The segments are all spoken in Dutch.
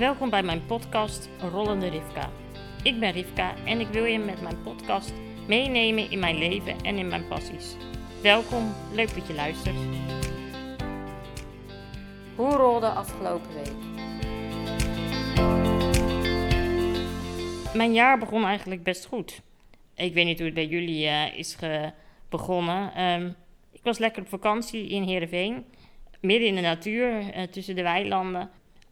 Welkom bij mijn podcast Rollende Rivka. Ik ben Rivka en ik wil je met mijn podcast meenemen in mijn leven en in mijn passies. Welkom, leuk dat je luistert. Hoe rolde afgelopen week? Mijn jaar begon eigenlijk best goed. Ik weet niet hoe het bij jullie uh, is begonnen. Um, ik was lekker op vakantie in Heerenveen. Midden in de natuur, uh, tussen de weilanden.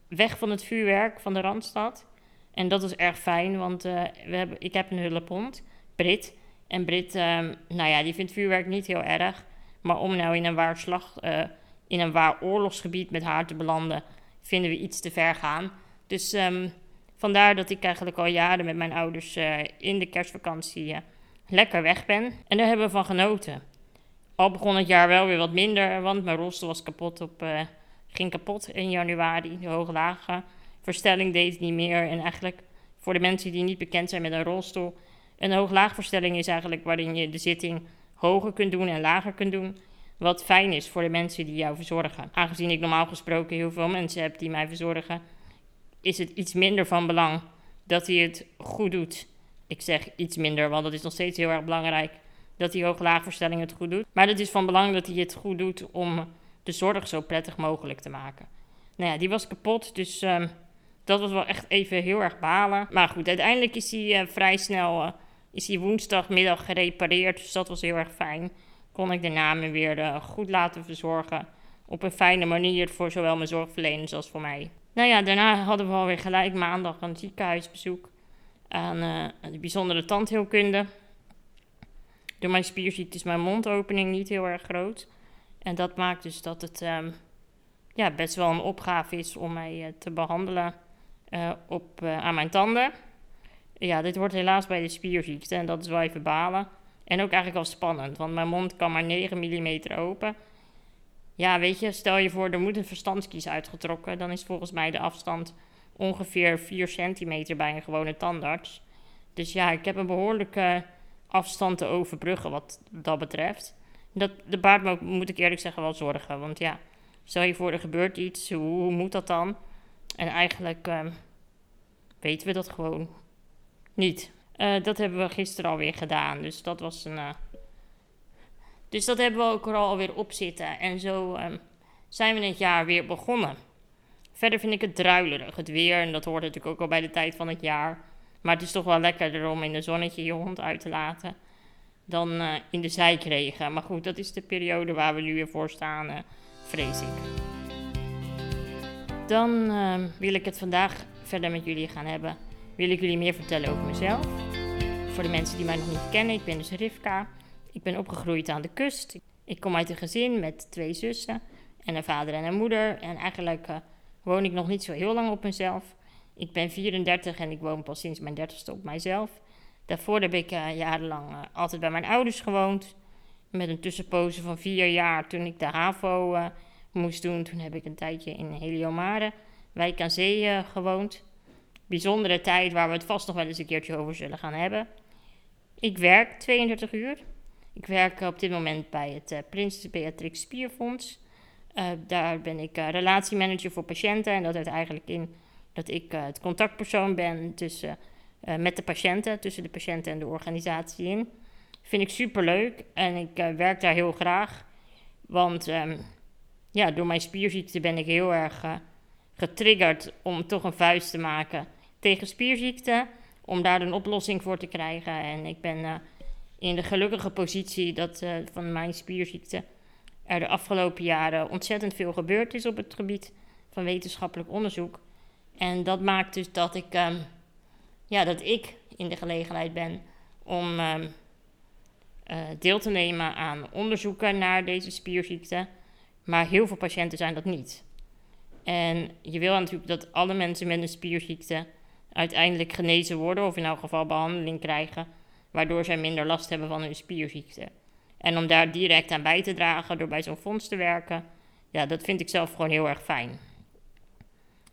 Weg van het vuurwerk van de Randstad. En dat was erg fijn, want uh, we hebben, ik heb een hulphond, Brit. En Brit, um, nou ja, die vindt vuurwerk niet heel erg. Maar om nou in een waar uh, in een waar oorlogsgebied met haar te belanden, vinden we iets te ver gaan. Dus um, vandaar dat ik eigenlijk al jaren met mijn ouders uh, in de kerstvakantie lekker weg ben. En daar hebben we van genoten. Al begon het jaar wel weer wat minder, want mijn rolstoel was kapot op, ging kapot in januari. De hooglage verstelling deed niet meer. En eigenlijk voor de mensen die niet bekend zijn met een rolstoel, een hooglaagverstelling is eigenlijk waarin je de zitting hoger kunt doen en lager kunt doen. Wat fijn is voor de mensen die jou verzorgen. Aangezien ik normaal gesproken heel veel mensen heb die mij verzorgen, is het iets minder van belang dat hij het goed doet. Ik zeg iets minder, want dat is nog steeds heel erg belangrijk dat die hoog-laagverstelling het goed doet. Maar het is van belang dat hij het goed doet om de zorg zo prettig mogelijk te maken. Nou ja, die was kapot, dus um, dat was wel echt even heel erg balen. Maar goed, uiteindelijk is hij uh, vrij snel, uh, is hij woensdagmiddag gerepareerd, dus dat was heel erg fijn. Kon ik daarna me weer uh, goed laten verzorgen op een fijne manier voor zowel mijn zorgverleners als voor mij. Nou ja, daarna hadden we alweer gelijk maandag een ziekenhuisbezoek aan de bijzondere tandheelkunde. Door mijn spierziekte is mijn mondopening niet heel erg groot. En dat maakt dus dat het um, ja, best wel een opgave is om mij uh, te behandelen uh, op, uh, aan mijn tanden. Ja, dit wordt helaas bij de spierziekte en dat is wel even balen. En ook eigenlijk wel spannend, want mijn mond kan maar 9 mm open. Ja, weet je, stel je voor, er moet een verstandskies uitgetrokken. Dan is volgens mij de afstand ongeveer 4 centimeter bij een gewone tandarts. Dus ja, ik heb een behoorlijke afstand te overbruggen wat dat betreft. Dat, de baard moet ik eerlijk zeggen wel zorgen. Want ja, stel je voor er gebeurt iets, hoe, moet dat dan? En eigenlijk uh, weten we dat gewoon niet. Uh, dat hebben we gisteren alweer gedaan. Dus dat was een. Uh, dus dat hebben we ook er alweer op zitten. En zo um, zijn we het jaar weer begonnen. Verder vind ik het druilerig, het weer. En dat hoort natuurlijk ook al bij de tijd van het jaar. Maar het is toch wel lekkerder om in de zonnetje je hond uit te laten dan uh, in de zijkregen. Maar goed, dat is de periode waar we nu weer voor staan, uh, vrees ik. Dan uh, wil ik het vandaag verder met jullie gaan hebben. Wil ik jullie meer vertellen over mezelf. Voor de mensen die mij nog niet kennen, ik ben dus Rivka. Ik ben opgegroeid aan de kust. Ik kom uit een gezin met twee zussen en een vader en een moeder. En eigenlijk uh, woon ik nog niet zo heel lang op mezelf. Ik ben 34 en ik woon pas sinds mijn dertigste op mijzelf. Daarvoor heb ik uh, jarenlang uh, altijd bij mijn ouders gewoond. Met een tussenpoze van vier jaar toen ik de HAVO uh, moest doen. Toen heb ik een tijdje in Heliomare, wijk aan zee, gewoond. Bijzondere tijd waar we het vast nog wel eens een keertje over zullen gaan hebben. Ik werk 32 uur. Ik werk op dit moment bij het Prinses Beatrix Spierfonds. daar ben ik relatiemanager voor patiënten en dat houdt eigenlijk in dat ik het contactpersoon ben tussen, uh, met de patiënten, tussen de patiënten en de organisatie in. Vind ik super leuk en ik uh, werk daar heel graag. Want um, ja, door mijn spierziekte ben ik heel erg getriggerd om toch een vuist te maken tegen spierziekte. Om daar een oplossing voor te krijgen. En ik ben in de gelukkige positie dat van mijn spierziekte er de afgelopen jaren ontzettend veel gebeurd is op het gebied van wetenschappelijk onderzoek. En dat maakt dus dat ik, um, ja, dat ik in de gelegenheid ben om um, uh, deel te nemen aan onderzoeken naar deze spierziekte. Maar heel veel patiënten zijn dat niet. En je wil natuurlijk dat alle mensen met een spierziekte uiteindelijk genezen worden, of in elk geval behandeling krijgen, waardoor zij minder last hebben van hun spierziekte. En om daar direct aan bij te dragen door bij zo'n fonds te werken, ja, dat vind ik zelf gewoon heel erg fijn.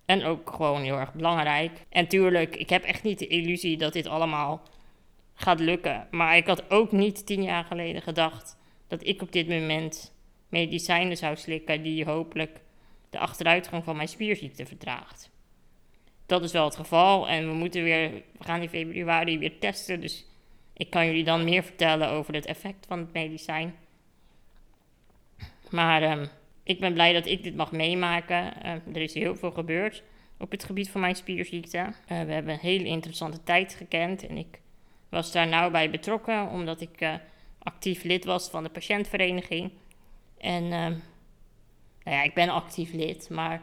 En ook gewoon heel erg belangrijk. En tuurlijk, ik heb echt niet de illusie dat dit allemaal gaat lukken. Maar ik had ook niet tien jaar geleden gedacht dat ik op dit moment medicijnen zou slikken die hopelijk de achteruitgang van mijn spierziekte vertraagt. dat is wel het geval. En we moeten weer, we gaan in februari weer testen. Dus ik kan jullie dan meer vertellen over het effect van het medicijn. Maar ehm, ik ben blij dat ik dit mag meemaken. Uh, er is heel veel gebeurd op het gebied van mijn spierziekte. Uh, we hebben een hele interessante tijd gekend en ik was daar nauw bij betrokken omdat ik uh, actief lid was van de patiëntvereniging. En ehm, nou ja, ik ben actief lid, maar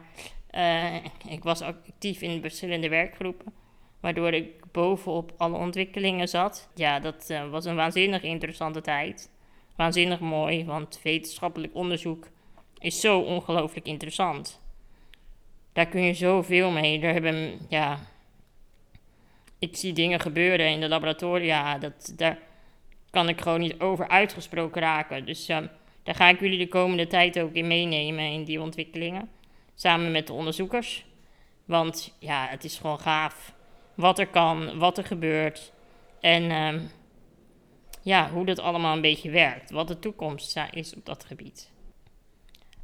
ik was actief in verschillende werkgroepen. Waardoor ik bovenop alle ontwikkelingen zat. Ja, dat was een waanzinnig interessante tijd. Waanzinnig mooi, want wetenschappelijk onderzoek is zo ongelooflijk interessant. Daar kun je zoveel mee. Daar hebben, ja, ik zie dingen gebeuren in de laboratoria. Dat, daar kan ik gewoon niet over uitgesproken raken. Dus daar ga ik jullie de komende tijd ook in meenemen in die ontwikkelingen. Samen met de onderzoekers. Want ja, het is gewoon gaaf wat er kan, wat er gebeurt. En uh, ja, hoe dat allemaal een beetje werkt. Wat de toekomst is op dat gebied.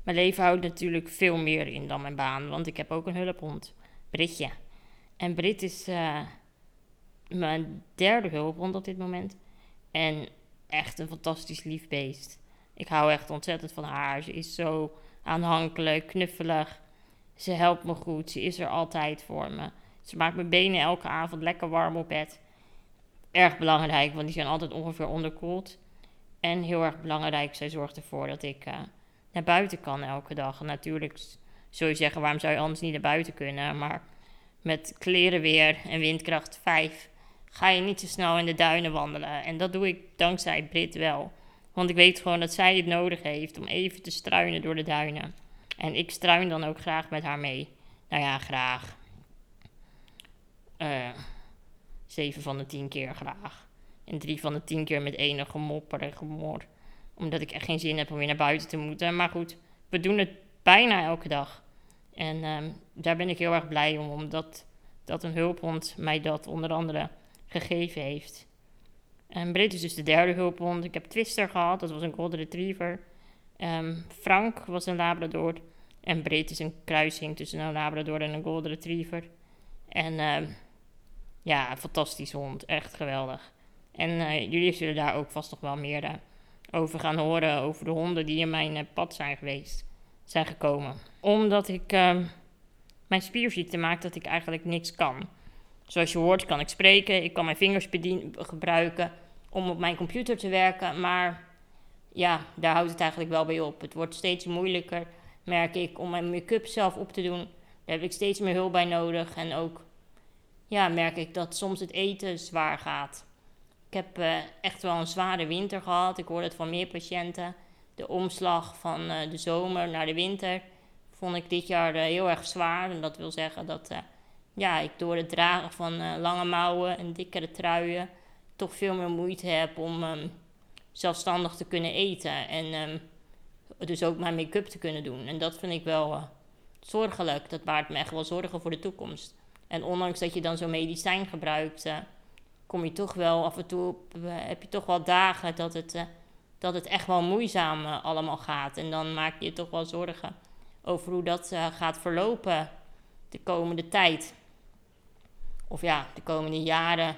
Mijn leven houdt natuurlijk veel meer in dan mijn baan, want ik heb ook een hulphond, Britje. En Brit is uh, mijn derde hulphond op dit moment. En echt een fantastisch lief beest. Ik hou echt ontzettend van haar. Ze is zo aanhankelijk, knuffelig. Ze helpt me goed. Ze is er altijd voor me. Ze maakt mijn benen elke avond lekker warm op bed. Erg belangrijk, want die zijn altijd ongeveer onderkoeld. En heel erg belangrijk, zij zorgt ervoor dat ik uh, naar buiten kan elke dag. Natuurlijk zou je zeggen, waarom zou je anders niet naar buiten kunnen? Maar met kleren weer en windkracht 5 ga je niet zo snel in de duinen wandelen. En dat doe ik dankzij Brit wel. Want ik weet gewoon dat zij het nodig heeft om even te struinen door de duinen. En ik struin dan ook graag met haar mee. Nou ja, graag. Uh, zeven van de tien keer graag. En drie van de tien keer met enige mopper en gemor omdat ik echt geen zin heb om weer naar buiten te moeten. Maar goed, we doen het bijna elke dag. En um, daar ben ik heel erg blij om, omdat dat een hulphond mij dat onder andere gegeven heeft. En Brit is dus de derde hulphond. Ik heb Twister gehad, dat was een Golden Retriever. Um, Frank was een Labrador. En Brit is een kruising tussen een Labrador en een Golden Retriever. En um, ja, fantastisch hond. Echt geweldig. En uh, jullie zullen daar ook vast nog wel meer uh, over gaan horen. Over de honden die in mijn uh, pad zijn geweest. Zijn gekomen. Omdat ik uh, mijn spierziekte maakt dat ik eigenlijk niks kan. Zoals je hoort kan ik spreken. Ik kan mijn vingers gebruiken om op mijn computer te werken. Maar ja, daar houdt het eigenlijk wel bij op. Het wordt steeds moeilijker, merk ik, om mijn make-up zelf op te doen. Daar heb ik steeds meer hulp bij nodig. En ook ja, merk ik dat soms het eten zwaar gaat. Ik heb uh, echt wel een zware winter gehad. Ik hoor het van meer patiënten. De omslag van uh, de zomer naar de winter vond ik dit jaar uh, heel erg zwaar. En dat wil zeggen dat ja, ik door het dragen van lange mouwen en dikkere truien toch veel meer moeite heb om um, zelfstandig te kunnen eten. En um, dus ook mijn make-up te kunnen doen. En dat vind ik wel zorgelijk. Dat baart me echt wel zorgen voor de toekomst. En ondanks dat je dan zo'n medicijn gebruikt kom je toch wel af en toe op, eh, heb je toch wel dagen dat het, uh, dat het echt wel moeizaam uh, allemaal gaat. En dan maak je je toch wel zorgen over hoe dat gaat verlopen de komende tijd. Of ja, de komende jaren.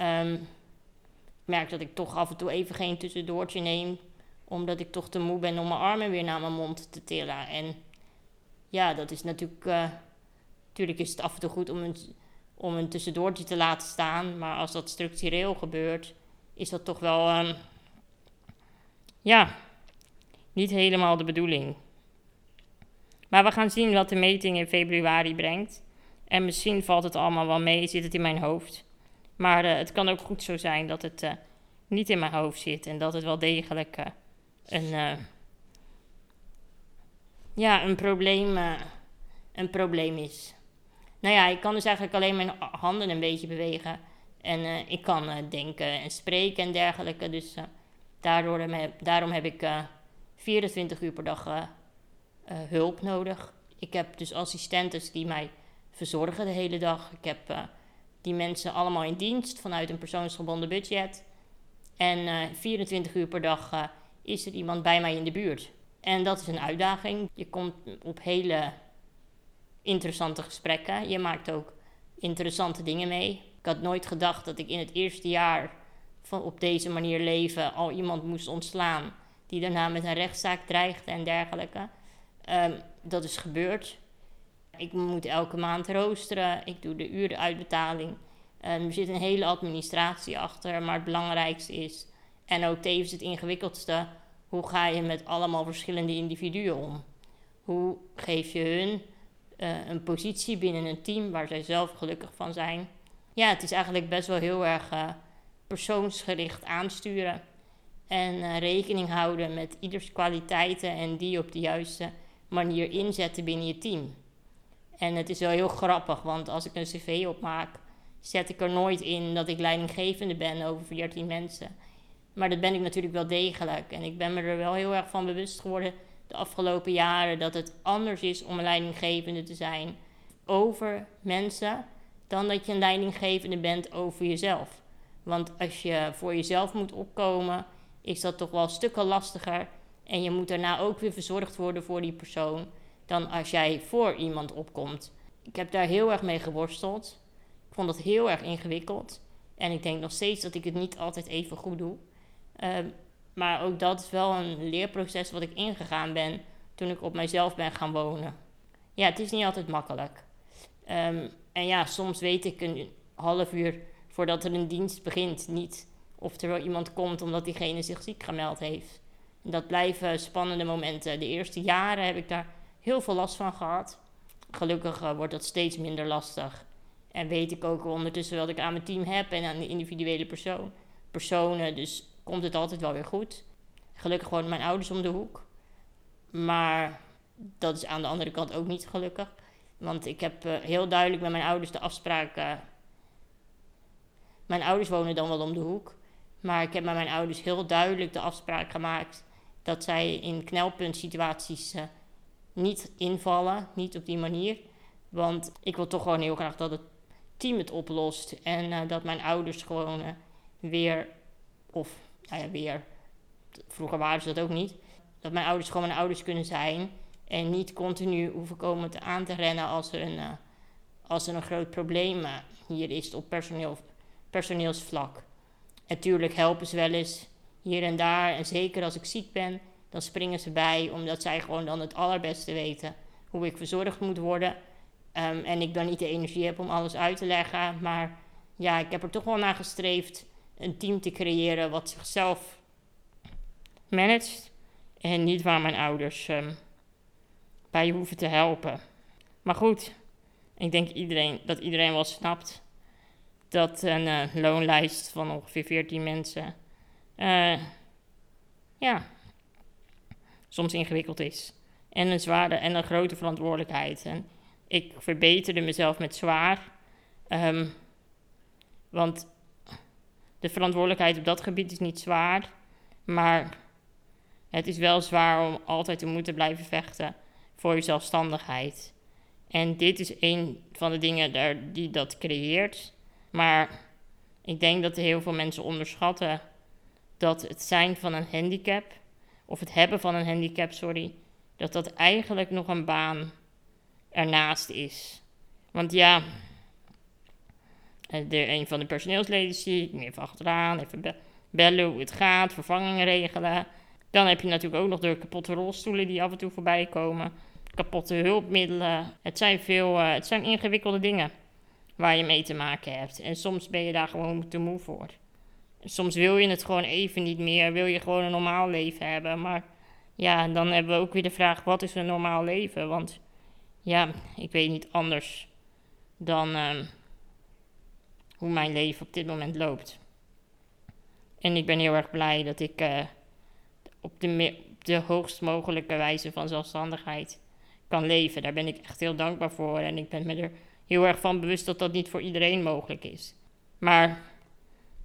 Um, ik merk dat ik toch af en toe even geen tussendoortje neem. Omdat ik toch te moe ben om mijn armen weer naar mijn mond te tillen. En ja, dat is natuurlijk. natuurlijk is het af en toe goed om een om een tussendoortje te laten staan. Maar als dat structureel gebeurt, is dat toch wel, um, ja, niet helemaal de bedoeling. Maar we gaan zien wat de meting in februari brengt. En misschien valt het allemaal wel mee, zit het in mijn hoofd. Maar uh, het kan ook goed zo zijn dat het uh, niet in mijn hoofd zit en dat het wel degelijk uh, een, ja, een, probleem, een probleem is. Nou ja, ik kan dus eigenlijk alleen mijn handen een beetje bewegen. En uh, ik kan uh, denken en spreken en dergelijke. Dus daardoor, daarom heb ik 24 uur per dag hulp nodig. Ik heb dus assistentes die mij verzorgen de hele dag. Ik heb die mensen allemaal in dienst vanuit een persoonsgebonden budget. En 24 uur per dag is er iemand bij mij in de buurt. En dat is een uitdaging. Je komt op hele interessante gesprekken. Je maakt ook interessante dingen mee. Ik had nooit gedacht dat ik in het eerste jaar van op deze manier leven al iemand moest ontslaan die daarna met een rechtszaak dreigde en dergelijke. Ehm, dat is gebeurd. Ik moet elke maand roosteren. Ik doe de urenuitbetaling. Um, er zit een hele administratie achter. Maar het belangrijkste is, en ook tevens het ingewikkeldste, hoe ga je met allemaal verschillende individuen om? Hoe geef je hun uh, een positie binnen een team waar zij zelf gelukkig van zijn? Ja, het is eigenlijk best wel heel erg uh, persoonsgericht aansturen. En uh, rekening houden met ieders kwaliteiten en die op de juiste manier inzetten binnen je team. En het is wel heel grappig, want als ik een cv opmaak, zet ik er nooit in dat ik leidinggevende ben over 14 mensen. Maar dat ben ik natuurlijk wel degelijk. En ik ben me er wel heel erg van bewust geworden de afgelopen jaren dat het anders is om een leidinggevende te zijn over mensen dan dat je een leidinggevende bent over jezelf. Want als je voor jezelf moet opkomen, is dat toch wel stukken lastiger. En je moet daarna ook weer verzorgd worden voor die persoon dan als jij voor iemand opkomt. Ik heb daar heel erg mee geworsteld. Ik vond dat heel erg ingewikkeld. En ik denk nog steeds dat ik het niet altijd even goed doe. Ehm, maar ook dat is wel een leerproces wat ik ingegaan ben toen ik op mijzelf ben gaan wonen. Ja, het is niet altijd makkelijk. Ehm, en ja, soms weet ik een half uur voordat er een dienst begint niet of er wel iemand komt omdat diegene zich ziek gemeld heeft. En dat blijven spannende momenten. De eerste jaren heb ik daar heel veel last van gehad. Gelukkig uh, wordt dat steeds minder lastig. En weet ik ook ondertussen wat ik aan mijn team heb en aan de individuele persoon, personen. Dus komt het altijd wel weer goed. Gelukkig wonen mijn ouders om de hoek. Maar dat is aan de andere kant ook niet gelukkig. Want ik heb uh, heel duidelijk met mijn ouders de afspraak. Uh, mijn ouders wonen dan wel om de hoek. Maar ik heb met mijn ouders heel duidelijk de afspraak gemaakt dat zij in knelpuntsituaties uh, niet invallen, niet op die manier. Want ik wil toch gewoon heel graag dat het team het oplost en dat mijn ouders gewoon weer, of nou ja, weer, vroeger waren ze dat ook niet, dat mijn ouders gewoon mijn ouders kunnen zijn en niet continu hoeven komen aan te rennen als er een, als er een groot probleem hier is op personeel, personeelsvlak. Natuurlijk helpen ze wel eens hier en daar. En zeker als ik ziek ben, dan springen ze bij, omdat zij gewoon dan het allerbeste weten hoe ik verzorgd moet worden. Um, en ik dan niet de energie heb om alles uit te leggen. Maar ja, ik heb er toch wel naar gestreefd een team te creëren wat zichzelf managt. En niet waar mijn ouders um, bij hoeven te helpen. Maar goed, ik denk iedereen, dat iedereen wel snapt dat een uh, loonlijst van ongeveer 14 mensen uh, ja, soms ingewikkeld is. En een zware en een grote verantwoordelijkheid. En ik verbeterde mezelf met zwaar. Um, want de verantwoordelijkheid op dat gebied is niet zwaar. Maar het is wel zwaar om altijd te moeten blijven vechten voor je zelfstandigheid. En dit is een van de dingen daar, die dat creëert. Maar ik denk dat heel veel mensen onderschatten dat het zijn van een handicap, of het hebben van een handicap, sorry, dat dat eigenlijk nog een baan ernaast is. Want ja, de, een van de personeelsleden zie ik even achteraan, even bellen hoe het gaat, vervangingen regelen. Dan heb je natuurlijk ook nog de kapotte rolstoelen die af en toe voorbij komen, kapotte hulpmiddelen. Het zijn veel, uh, het zijn ingewikkelde dingen waar je mee te maken hebt. En soms ben je daar gewoon te moe voor. Soms wil je het gewoon even niet meer, wil je gewoon een normaal leven hebben. Maar ja, dan hebben we ook weer de vraag: wat is een normaal leven? Want ja, ik weet niet anders dan uh, hoe mijn leven op dit moment loopt. En ik ben heel erg blij dat ik uh, op, de op de hoogst mogelijke wijze van zelfstandigheid kan leven. Daar ben ik echt heel dankbaar voor. En ik ben me er heel erg van bewust dat dat niet voor iedereen mogelijk is. Maar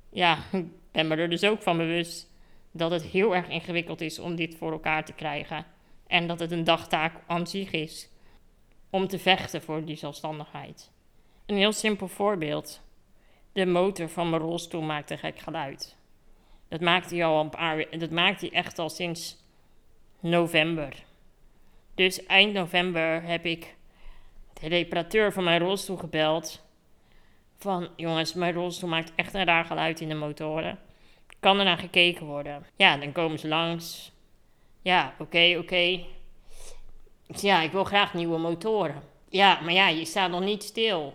ja, ik ben me er dus ook van bewust dat het heel erg ingewikkeld is om dit voor elkaar te krijgen. En dat het een dagtaak aan zich is om te vechten voor die zelfstandigheid. Een heel simpel voorbeeld. De motor van mijn rolstoel maakt een gek geluid. Dat maakt hij al een paar dat maakt hij echt al sinds november. Dus eind november heb ik de reparateur van mijn rolstoel gebeld. van... Jongens, mijn rolstoel maakt echt een raar geluid in de motoren. Kan er naar gekeken worden? Ja, dan komen ze langs. Ja, oké, oké. Ja, ik wil graag nieuwe motoren. Ja, maar ja, je staat nog niet stil.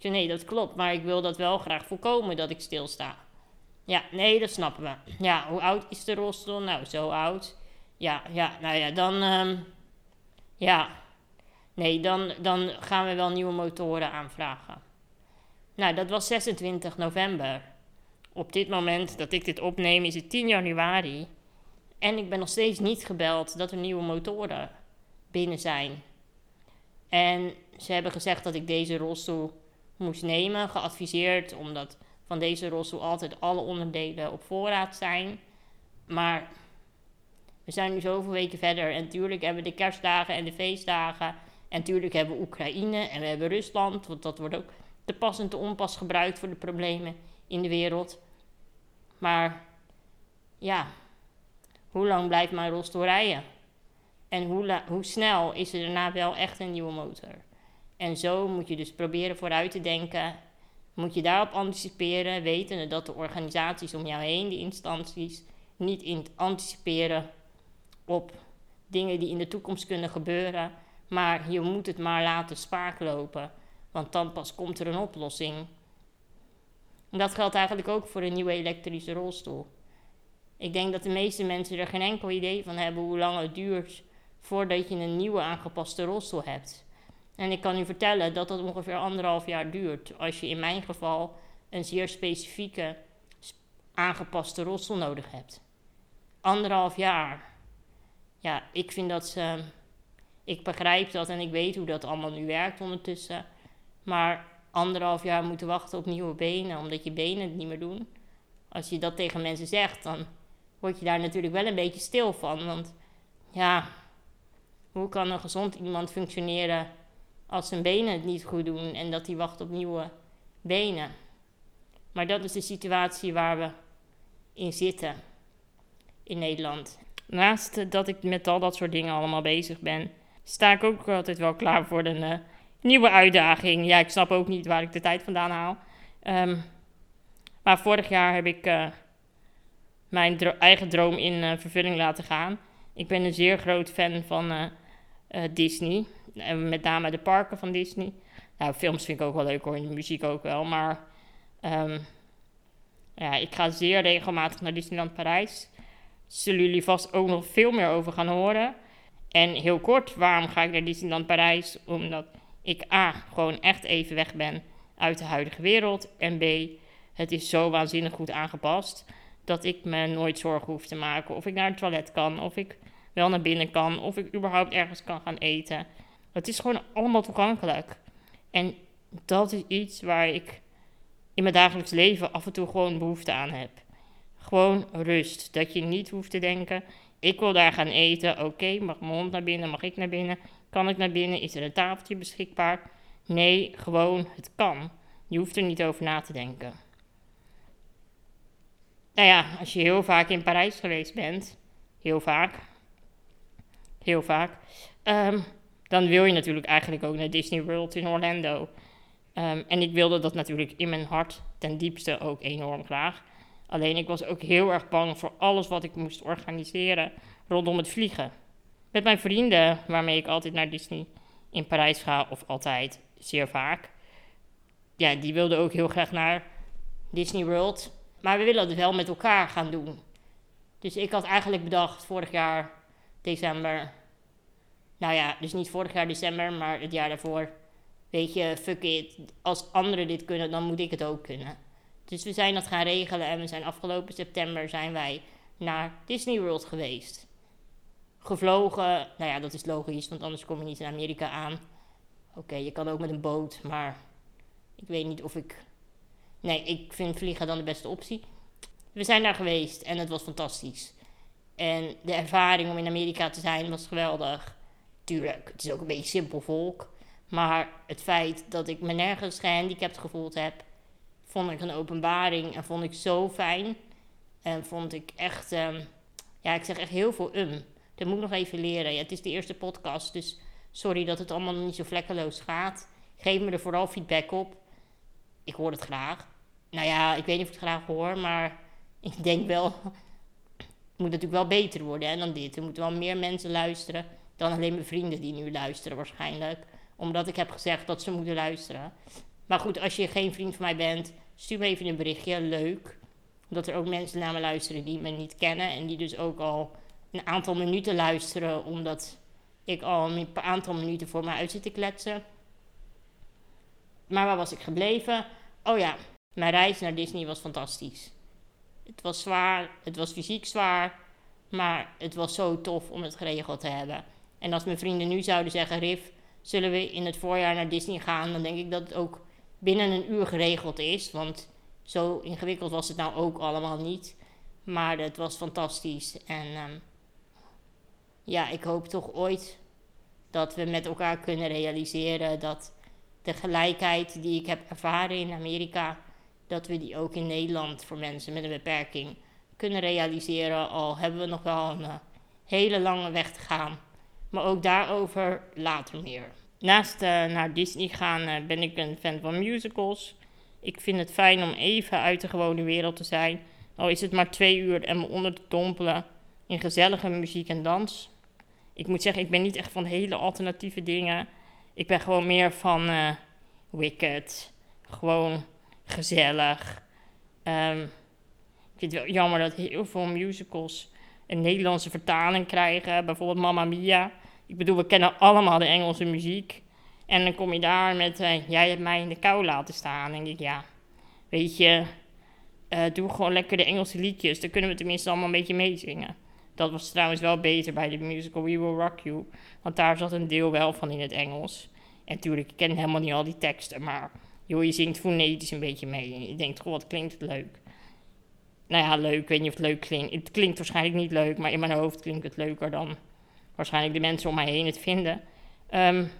Nee, dat klopt, maar ik wil dat wel graag voorkomen dat ik stilsta. Ja, nee, dat snappen we. Ja, hoe oud is de rolstoel? Nou, zo oud. Ja, ja, nou ja, dan... ehm, ja, nee, dan, dan gaan we wel nieuwe motoren aanvragen. Nou, dat was 26 november. Op dit moment dat ik dit opneem is het 10 januari. En ik ben nog steeds niet gebeld dat er nieuwe motoren binnen zijn. En ze hebben gezegd dat ik deze rolstoel moest nemen, geadviseerd, omdat van deze rolstoel altijd alle onderdelen op voorraad zijn. Maar we zijn nu zoveel weken verder en natuurlijk hebben we de kerstdagen en de feestdagen. En natuurlijk hebben we Oekraïne en we hebben Rusland, want dat wordt ook te pas en te onpas gebruikt voor de problemen in de wereld. Maar ja, hoe lang blijft mijn rolstoel rijden? En hoe, hoe snel is er daarna wel echt een nieuwe motor? En zo moet je dus proberen vooruit te denken. Moet je daarop anticiperen, wetende dat de organisaties om jou heen, de instanties, niet in anticiperen op dingen die in de toekomst kunnen gebeuren. Maar je moet het maar laten spaak lopen, want dan pas komt er een oplossing. Dat geldt eigenlijk ook voor een nieuwe elektrische rolstoel. Ik denk dat de meeste mensen er geen enkel idee van hebben hoe lang het duurt voordat je een nieuwe aangepaste rolstoel hebt. En ik kan u vertellen dat dat ongeveer anderhalf jaar duurt als je in mijn geval een zeer specifieke aangepaste rolstoel nodig hebt. Anderhalf jaar. Ja, ik vind dat ze. Ik begrijp dat en ik weet hoe dat allemaal nu werkt ondertussen. Maar anderhalf jaar moeten wachten op nieuwe benen, omdat je benen het niet meer doen. Als je dat tegen mensen zegt, dan word je daar natuurlijk wel een beetje stil van. Want ja, hoe kan een gezond iemand functioneren als zijn benen het niet goed doen en dat hij wacht op nieuwe benen? Maar dat is de situatie waar we in zitten in Nederland. Naast dat ik met al dat soort dingen allemaal bezig ben, sta ik ook altijd wel klaar voor een eh, nieuwe uitdaging. Ja, ik snap ook niet waar ik de tijd vandaan haal. Ehm, maar vorig jaar heb ik eh, mijn eigen droom in eh, vervulling laten gaan. Ik ben een zeer groot fan van eh, Disney. En met name de parken van Disney. Nou, films vind ik ook wel leuk hoor, en muziek ook wel. Maar ehm, ja, ik ga zeer regelmatig naar Disneyland Parijs. Zullen jullie vast ook nog veel meer over gaan horen. En heel kort, waarom ga ik naar Disneyland Parijs? Omdat ik A, gewoon echt even weg ben uit de huidige wereld. En B, het is zo waanzinnig goed aangepast dat ik me nooit zorgen hoef te maken of ik naar het toilet kan, of ik wel naar binnen kan, of ik überhaupt ergens kan gaan eten. Het is gewoon allemaal toegankelijk. En dat is iets waar ik in mijn dagelijks leven af en toe gewoon behoefte aan heb. Gewoon rust. Dat je niet hoeft te denken: ik wil daar gaan eten. Oké, mag mijn hond naar binnen? Mag ik naar binnen? Kan ik naar binnen? Is er een tafeltje beschikbaar? Nee, gewoon het kan. Je hoeft er niet over na te denken. Nou ja, als je heel vaak in Parijs geweest bent, heel vaak, heel vaak, ehm, dan wil je natuurlijk eigenlijk ook naar Disney World in Orlando. Ehm, en ik wilde dat natuurlijk in mijn hart ten diepste ook enorm graag. Alleen ik was ook heel erg bang voor alles wat ik moest organiseren rondom het vliegen. Met mijn vrienden, waarmee ik altijd naar Disney in Parijs ga, of altijd, zeer vaak. Ja, die wilden ook heel graag naar Disney World. Maar we willen het wel met elkaar gaan doen. Dus ik had eigenlijk bedacht vorig jaar december. Nou ja, dus niet vorig jaar december, maar het jaar daarvoor. Weet je, fuck it. Als anderen dit kunnen, dan moet ik het ook kunnen. Dus we zijn dat gaan regelen en we zijn afgelopen september zijn wij naar Disney World geweest. Gevlogen, nou ja, dat is logisch, want anders kom je niet in Amerika aan. Oké, je kan ook met een boot, maar ik weet niet of ik. Nee, ik vind vliegen dan de beste optie. We zijn daar geweest en het was fantastisch. En de ervaring om in Amerika te zijn was geweldig. Tuurlijk, het is ook een beetje simpel volk. Maar het feit dat ik me nergens gehandicapt gevoeld heb, vond ik een openbaring en vond ik zo fijn. En vond ik echt, ehm, ja, ik zeg echt heel veel um. Dat moet ik nog even leren. Ja, het is de eerste podcast, dus sorry dat het allemaal niet zo vlekkeloos gaat. Geef me er vooral feedback op. ik hoor het graag. Nou ja, ik weet niet of ik het graag hoor, maar ik denk wel, moet natuurlijk wel beter worden hè, dan dit. Er moeten wel meer mensen luisteren dan alleen mijn vrienden die nu luisteren waarschijnlijk. Omdat ik heb gezegd dat ze moeten luisteren. Maar goed, als je geen vriend van mij bent, stuur me even een berichtje. Leuk. Dat er ook mensen naar me luisteren die me niet kennen. En die dus ook al een aantal minuten luisteren. Omdat ik al een aantal minuten voor me uit zit te kletsen. Maar waar was ik gebleven? Oh ja, mijn reis naar Disney was fantastisch. Het was zwaar, het was fysiek zwaar. Maar het was zo tof om het geregeld te hebben. En als mijn vrienden nu zouden zeggen: Rif, zullen we in het voorjaar naar Disney gaan? Dan denk ik dat het ook binnen een uur geregeld is. Want zo ingewikkeld was het nou ook allemaal niet. Maar het was fantastisch. En um, ja, ik hoop toch ooit dat we met elkaar kunnen realiseren dat de gelijkheid die ik heb ervaren in Amerika, dat we die ook in Nederland voor mensen met een beperking kunnen realiseren. Al hebben we nog wel een uh, hele lange weg te gaan. Maar ook daarover later meer. Naast uh, naar Disney gaan uh, ben ik een fan van musicals. Ik vind het fijn om even uit de gewone wereld te zijn. Al is het maar twee uur en me onder te dompelen in gezellige muziek en dans. Ik moet zeggen, ik ben niet echt van hele alternatieve dingen. Ik ben gewoon meer van Wicked. Gewoon gezellig. Um, ik vind het wel jammer dat heel veel musicals een Nederlandse vertaling krijgen. Bijvoorbeeld Mamma Mia. Ik bedoel, we kennen allemaal de Engelse muziek. En dan kom je daar met, uh, jij hebt mij in de kou laten staan. denk ik, ja, weet je, uh, doe gewoon lekker de Engelse liedjes. Dan kunnen we tenminste allemaal een beetje meezingen. Dat was trouwens wel beter bij de musical We Will Rock You. Want daar zat een deel wel van in het Engels. En natuurlijk, ik ken helemaal niet al die teksten. Maar joh, je zingt fonetisch een beetje mee. Je denkt, goh, wat klinkt het leuk. Nou ja, leuk. Ik weet niet of het leuk klinkt. Het klinkt waarschijnlijk niet leuk. Maar in mijn hoofd klinkt het leuker dan waarschijnlijk de mensen om mij heen het vinden. Um,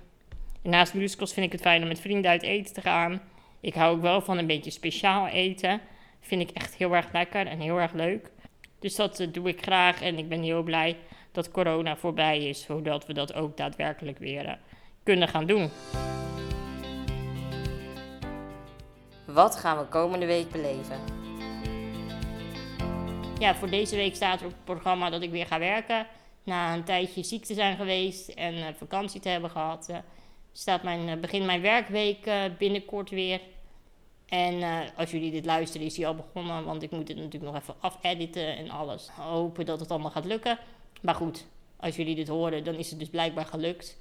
naast musicals vind ik het fijn om met vrienden uit eten te gaan. Ik hou ook wel van een beetje speciaal eten. Vind ik echt heel erg lekker en heel erg leuk. Dus dat uh, doe ik graag en ik ben heel blij dat corona voorbij is, zodat we dat ook daadwerkelijk weer uh, kunnen gaan doen. Wat gaan we komende week beleven? Ja, voor deze week staat er op het programma dat ik weer ga werken. Na een tijdje ziek te zijn geweest en uh, vakantie te hebben gehad, staat mijn, begin mijn werkweek binnenkort weer. En als jullie dit luisteren, is die al begonnen. Want ik moet het natuurlijk nog even afediten en alles. Hopen dat het allemaal gaat lukken. Maar goed, als jullie dit horen, dan is het dus blijkbaar gelukt.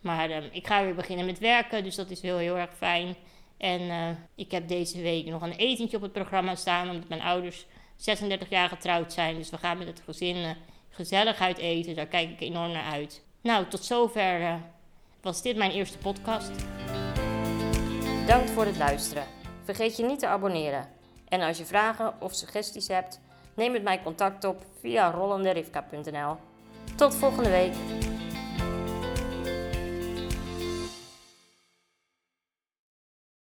Maar uh, ik ga weer beginnen met werken, dus dat is heel, heel erg fijn. En uh, ik heb deze week nog een etentje op het programma staan, omdat mijn ouders 36 jaar getrouwd zijn. Dus we gaan met het gezin gezellig uit eten. Daar kijk ik enorm naar uit. Nou, tot zover was dit mijn eerste podcast. Bedankt voor het luisteren. Vergeet je niet te abonneren. En als je vragen of suggesties hebt, neem met mij contact op via rollenderivka.nl. Tot volgende week.